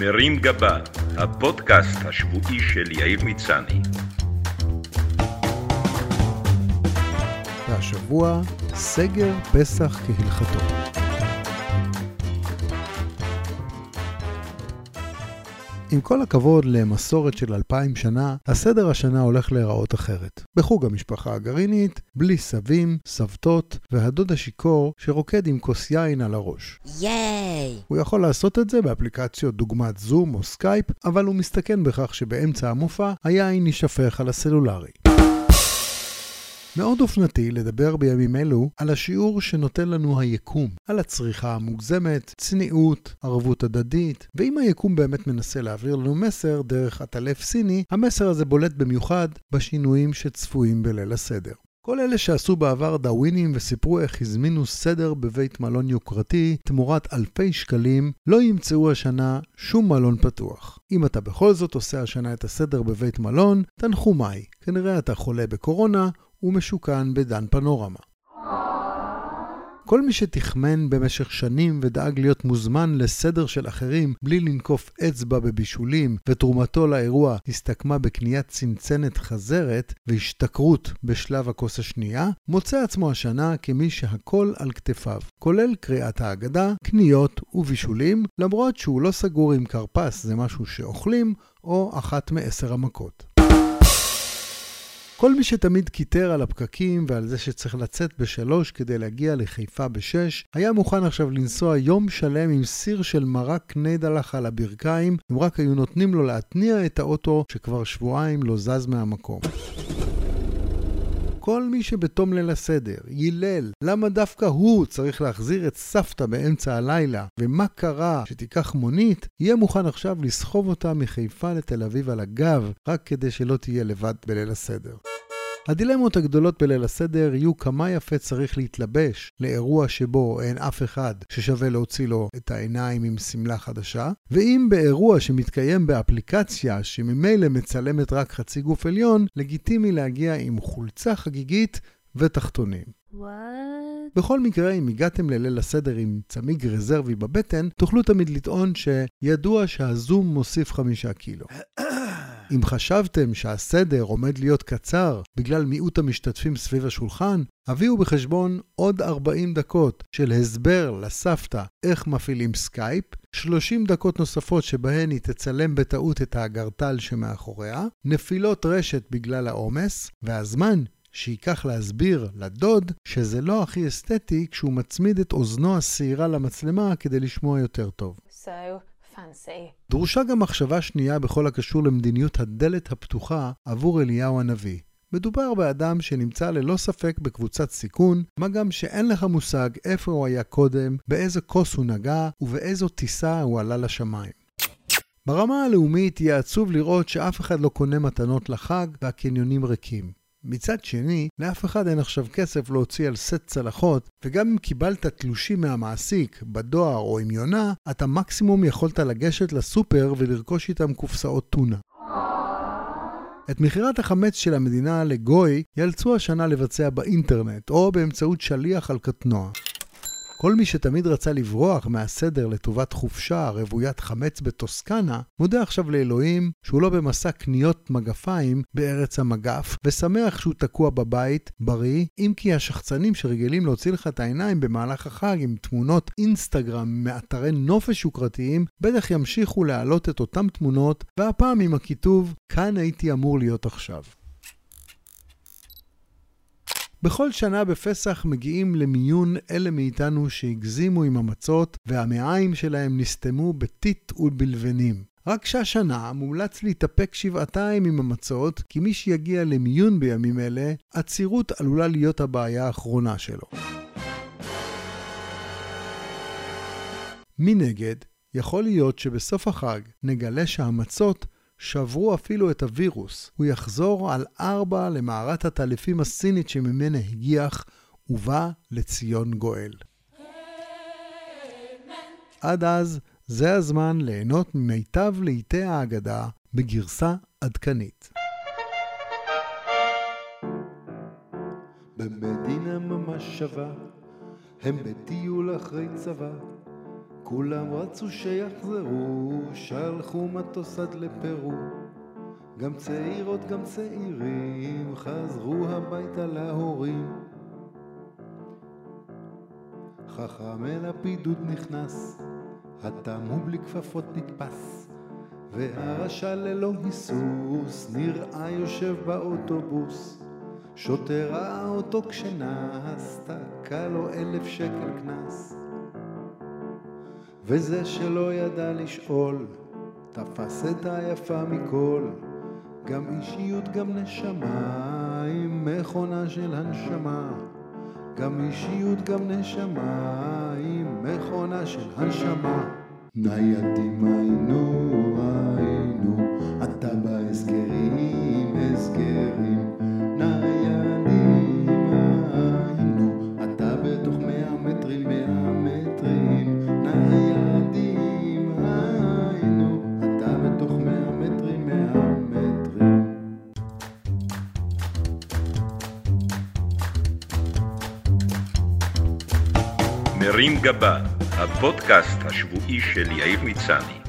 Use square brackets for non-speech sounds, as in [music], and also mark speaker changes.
Speaker 1: מרים גבה, הפודקאסט השבועי של יאיר מצני.
Speaker 2: והשבוע, סגר פסח כהלכתו. עם כל הכבוד למסורת של אלפיים שנה, הסדר השנה הולך להיראות אחרת. בחוג המשפחה הגרעינית, בלי סבים, סבתות, והדוד השיכור שרוקד עם כוס יין על הראש.
Speaker 3: ייי!
Speaker 2: הוא יכול לעשות את זה באפליקציות דוגמת זום או סקייפ, אבל הוא מסתכן בכך שבאמצע המופע היין יישפך על הסלולרי. מאוד אופנתי לדבר בימים אלו על השיעור שנותן לנו היקום, על הצריכה המוגזמת, צניעות, ערבות הדדית, ואם היקום באמת מנסה להעביר לנו מסר דרך עטלף סיני, המסר הזה בולט במיוחד בשינויים שצפויים בליל הסדר. כל אלה שעשו בעבר דאווינים וסיפרו איך הזמינו סדר בבית מלון יוקרתי תמורת אלפי שקלים, לא ימצאו השנה שום מלון פתוח. אם אתה בכל זאת עושה השנה את הסדר בבית מלון, תנחומיי. כנראה אתה חולה בקורונה, ומשוכן בדן פנורמה. כל מי שתחמן במשך שנים ודאג להיות מוזמן לסדר של אחרים בלי לנקוף אצבע בבישולים, ותרומתו לאירוע הסתכמה בקניית צנצנת חזרת והשתכרות בשלב הכוס השנייה, מוצא עצמו השנה כמי שהכל על כתפיו, כולל קריאת ההגדה, קניות ובישולים, למרות שהוא לא סגור אם כרפס זה משהו שאוכלים, או אחת מעשר המכות. כל מי שתמיד קיטר על הפקקים ועל זה שצריך לצאת בשלוש כדי להגיע לחיפה בשש, היה מוכן עכשיו לנסוע יום שלם עם סיר של מרק נדלח על הברכיים, אם רק היו נותנים לו להתניע את האוטו שכבר שבועיים לא זז מהמקום. כל מי שבתום ליל הסדר יילל למה דווקא הוא צריך להחזיר את סבתא באמצע הלילה, ומה קרה שתיקח מונית, יהיה מוכן עכשיו לסחוב אותה מחיפה לתל אביב על הגב, רק כדי שלא תהיה לבד בליל הסדר. הדילמות הגדולות בליל הסדר יהיו כמה יפה צריך להתלבש לאירוע שבו אין אף אחד ששווה להוציא לו את העיניים עם שמלה חדשה, ואם באירוע שמתקיים באפליקציה שממילא מצלמת רק חצי גוף עליון, לגיטימי להגיע עם חולצה חגיגית ותחתונים.
Speaker 3: What?
Speaker 2: בכל מקרה, אם הגעתם לליל הסדר עם צמיג רזרבי בבטן, תוכלו תמיד לטעון שידוע שהזום מוסיף חמישה קילו. [coughs] אם חשבתם שהסדר עומד להיות קצר בגלל מיעוט המשתתפים סביב השולחן, הביאו בחשבון עוד 40 דקות של הסבר לסבתא איך מפעילים סקייפ, 30 דקות נוספות שבהן היא תצלם בטעות את האגרטל שמאחוריה, נפילות רשת בגלל העומס, והזמן שייקח להסביר לדוד שזה לא הכי אסתטי כשהוא מצמיד את אוזנו השעירה למצלמה כדי לשמוע יותר טוב.
Speaker 3: So fancy.
Speaker 2: דרושה גם מחשבה שנייה בכל הקשור למדיניות הדלת הפתוחה עבור אליהו הנביא. מדובר באדם שנמצא ללא ספק בקבוצת סיכון, מה גם שאין לך מושג איפה הוא היה קודם, באיזה כוס הוא נגע ובאיזו טיסה הוא עלה לשמיים. ברמה הלאומית יהיה עצוב לראות שאף אחד לא קונה מתנות לחג והקניונים ריקים. מצד שני, לאף אחד אין עכשיו כסף להוציא על סט צלחות, וגם אם קיבלת תלושים מהמעסיק, בדואר או עם יונה, אתה מקסימום יכולת לגשת לסופר ולרכוש איתם קופסאות טונה. את מכירת החמץ של המדינה לגוי ייאלצו השנה לבצע באינטרנט או באמצעות שליח על קטנוע. כל מי שתמיד רצה לברוח מהסדר לטובת חופשה רוויית חמץ בטוסקנה, מודה עכשיו לאלוהים שהוא לא במסע קניות מגפיים בארץ המגף, ושמח שהוא תקוע בבית, בריא, אם כי השחצנים שרגילים להוציא לך את העיניים במהלך החג עם תמונות אינסטגרם מאתרי נופש יוקרתיים, בטח ימשיכו להעלות את אותם תמונות, והפעם עם הכיתוב כאן הייתי אמור להיות עכשיו. בכל שנה בפסח מגיעים למיון אלה מאיתנו שהגזימו עם המצות והמעיים שלהם נסתמו בטיט ובלבנים. רק שהשנה מומלץ להתאפק שבעתיים עם המצות, כי מי שיגיע למיון בימים אלה, עצירות עלולה להיות הבעיה האחרונה שלו. מנגד, יכול להיות שבסוף החג נגלה שהמצות שברו אפילו את הווירוס. הוא יחזור על ארבע למערת הטלפים הסינית שממנה הגיח, ובא לציון גואל. עד אז, זה הזמן ליהנות ממיטב לעיתי ההגדה בגרסה עדכנית. במדינה ממש שווה, הם בטיול אחרי צבא. כולם רצו שיחזרו, שלחו מטוס עד לפרו. גם צעירות גם צעירים חזרו הביתה להורים. חכם אל הבידוד נכנס, התם הוא בלי כפפות נתפס, והרשע ללא היסוס נראה יושב באוטובוס. שוטר ראה אותו כשנס, תקע לו אלף שקל קנס. וזה שלא ידע לשאול, תפס את היפה מכל. גם אישיות גם נשמה, עם מכונה של הנשמה. גם אישיות גם נשמה, עם מכונה של הנשמה. ניידים היינו, היינו, אתה בהסגרים, הסגרים. ניידים היינו, אתה בתוך מאה מטרים, מאה מטרים. ניידים
Speaker 1: מרים גבה, הפודקאסט השבועי של יאיר מצני.